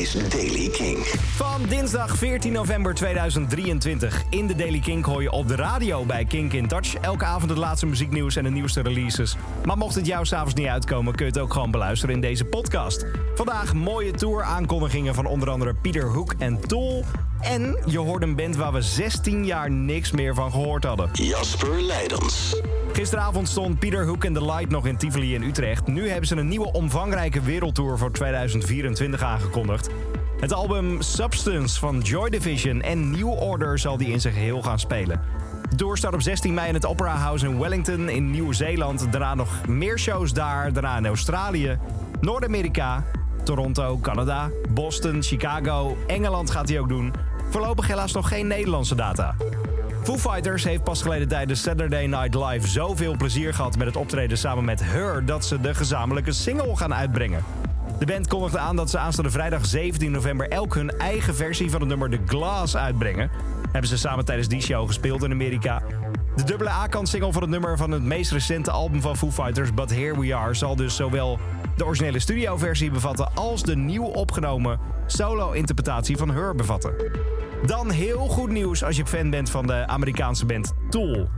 is Daily King. Van dinsdag 14 november 2023. In de Daily Kink hoor je op de radio bij Kink in Touch. Elke avond het laatste muzieknieuws en de nieuwste releases. Maar mocht het jou s'avonds niet uitkomen, kun je het ook gewoon beluisteren in deze podcast. Vandaag mooie tour aankondigingen van onder andere Pieter Hoek en Tol. En je hoort een band waar we 16 jaar niks meer van gehoord hadden. Jasper Leidens. Gisteravond stond Peter Hook and the Light nog in Tivoli in Utrecht. Nu hebben ze een nieuwe omvangrijke wereldtour voor 2024 aangekondigd. Het album Substance van Joy Division en New Order zal die in zijn geheel gaan spelen. De tour start op 16 mei in het Opera House in Wellington in Nieuw-Zeeland. Daarna nog meer shows daar, daarna in Australië, Noord-Amerika, Toronto, Canada, Boston, Chicago, Engeland gaat hij ook doen. Voorlopig helaas nog geen Nederlandse data. Foo Fighters heeft pas geleden tijdens Saturday Night Live zoveel plezier gehad met het optreden samen met Her dat ze de gezamenlijke single gaan uitbrengen. De band kondigde aan dat ze aanstaande vrijdag 17 november elk hun eigen versie van het nummer The Glass uitbrengen. Hebben ze samen tijdens die show gespeeld in Amerika. De dubbele A-kant single van het nummer van het meest recente album van Foo Fighters, But Here We Are, zal dus zowel de originele studioversie bevatten als de nieuw opgenomen solo-interpretatie van Her bevatten. Dan heel goed nieuws als je fan bent van de Amerikaanse band Tool.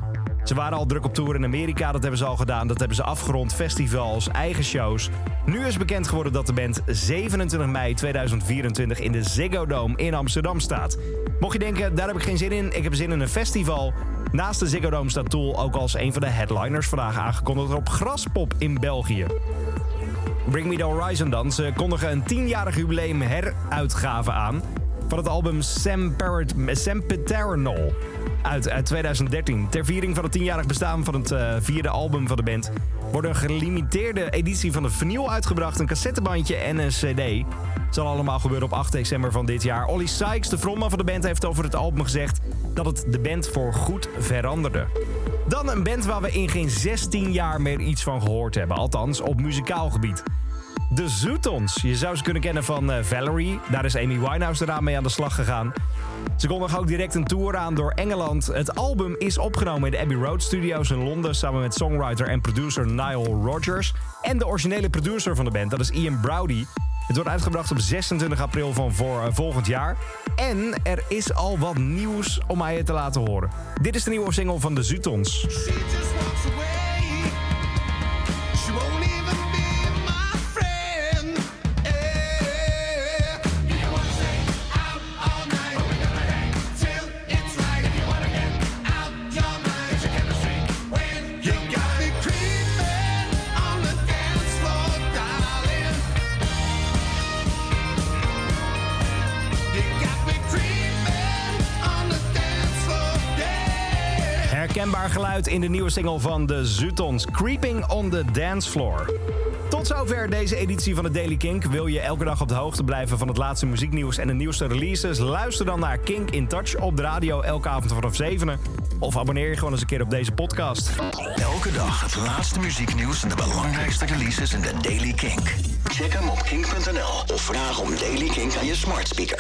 Ze waren al druk op tour in Amerika, dat hebben ze al gedaan. Dat hebben ze afgerond, festivals, eigen shows. Nu is bekend geworden dat de band 27 mei 2024 in de Ziggo Dome in Amsterdam staat. Mocht je denken, daar heb ik geen zin in, ik heb zin in een festival. Naast de Ziggo Dome staat Tool ook als een van de headliners vandaag aangekondigd op Graspop in België. Bring Me The Horizon dan. Ze kondigen een 10-jarig jubileum heruitgave aan van het album Sempiternal uit, uit 2013. Ter viering van het 10-jarig bestaan van het uh, vierde album van de band... wordt een gelimiteerde editie van de vinyl uitgebracht... een cassettebandje en een cd. Het zal allemaal gebeuren op 8 december van dit jaar. Olly Sykes, de frontman van de band, heeft over het album gezegd... dat het de band voor goed veranderde. Dan een band waar we in geen 16 jaar meer iets van gehoord hebben. Althans, op muzikaal gebied. De Zoetons. Je zou ze kunnen kennen van uh, Valerie. Daar is Amy Winehouse eraan mee aan de slag gegaan. Ze kondigen ook direct een tour aan door Engeland. Het album is opgenomen in de Abbey Road Studios in Londen... samen met songwriter en producer Nile Rodgers. En de originele producer van de band, dat is Ian Browdy. Het wordt uitgebracht op 26 april van voor, uh, volgend jaar. En er is al wat nieuws om mij te laten horen. Dit is de nieuwe single van de Zoetons. Herkenbaar geluid in de nieuwe single van de Zutons, Creeping on the Dance Floor. Tot zover deze editie van de Daily Kink. Wil je elke dag op de hoogte blijven van het laatste muzieknieuws en de nieuwste releases? Luister dan naar Kink in Touch op de radio elke avond vanaf 7. Of abonneer je gewoon eens een keer op deze podcast. Elke dag het laatste muzieknieuws en de belangrijkste releases in de Daily Kink. Check hem op kink.nl of vraag om Daily Kink aan je smart speaker.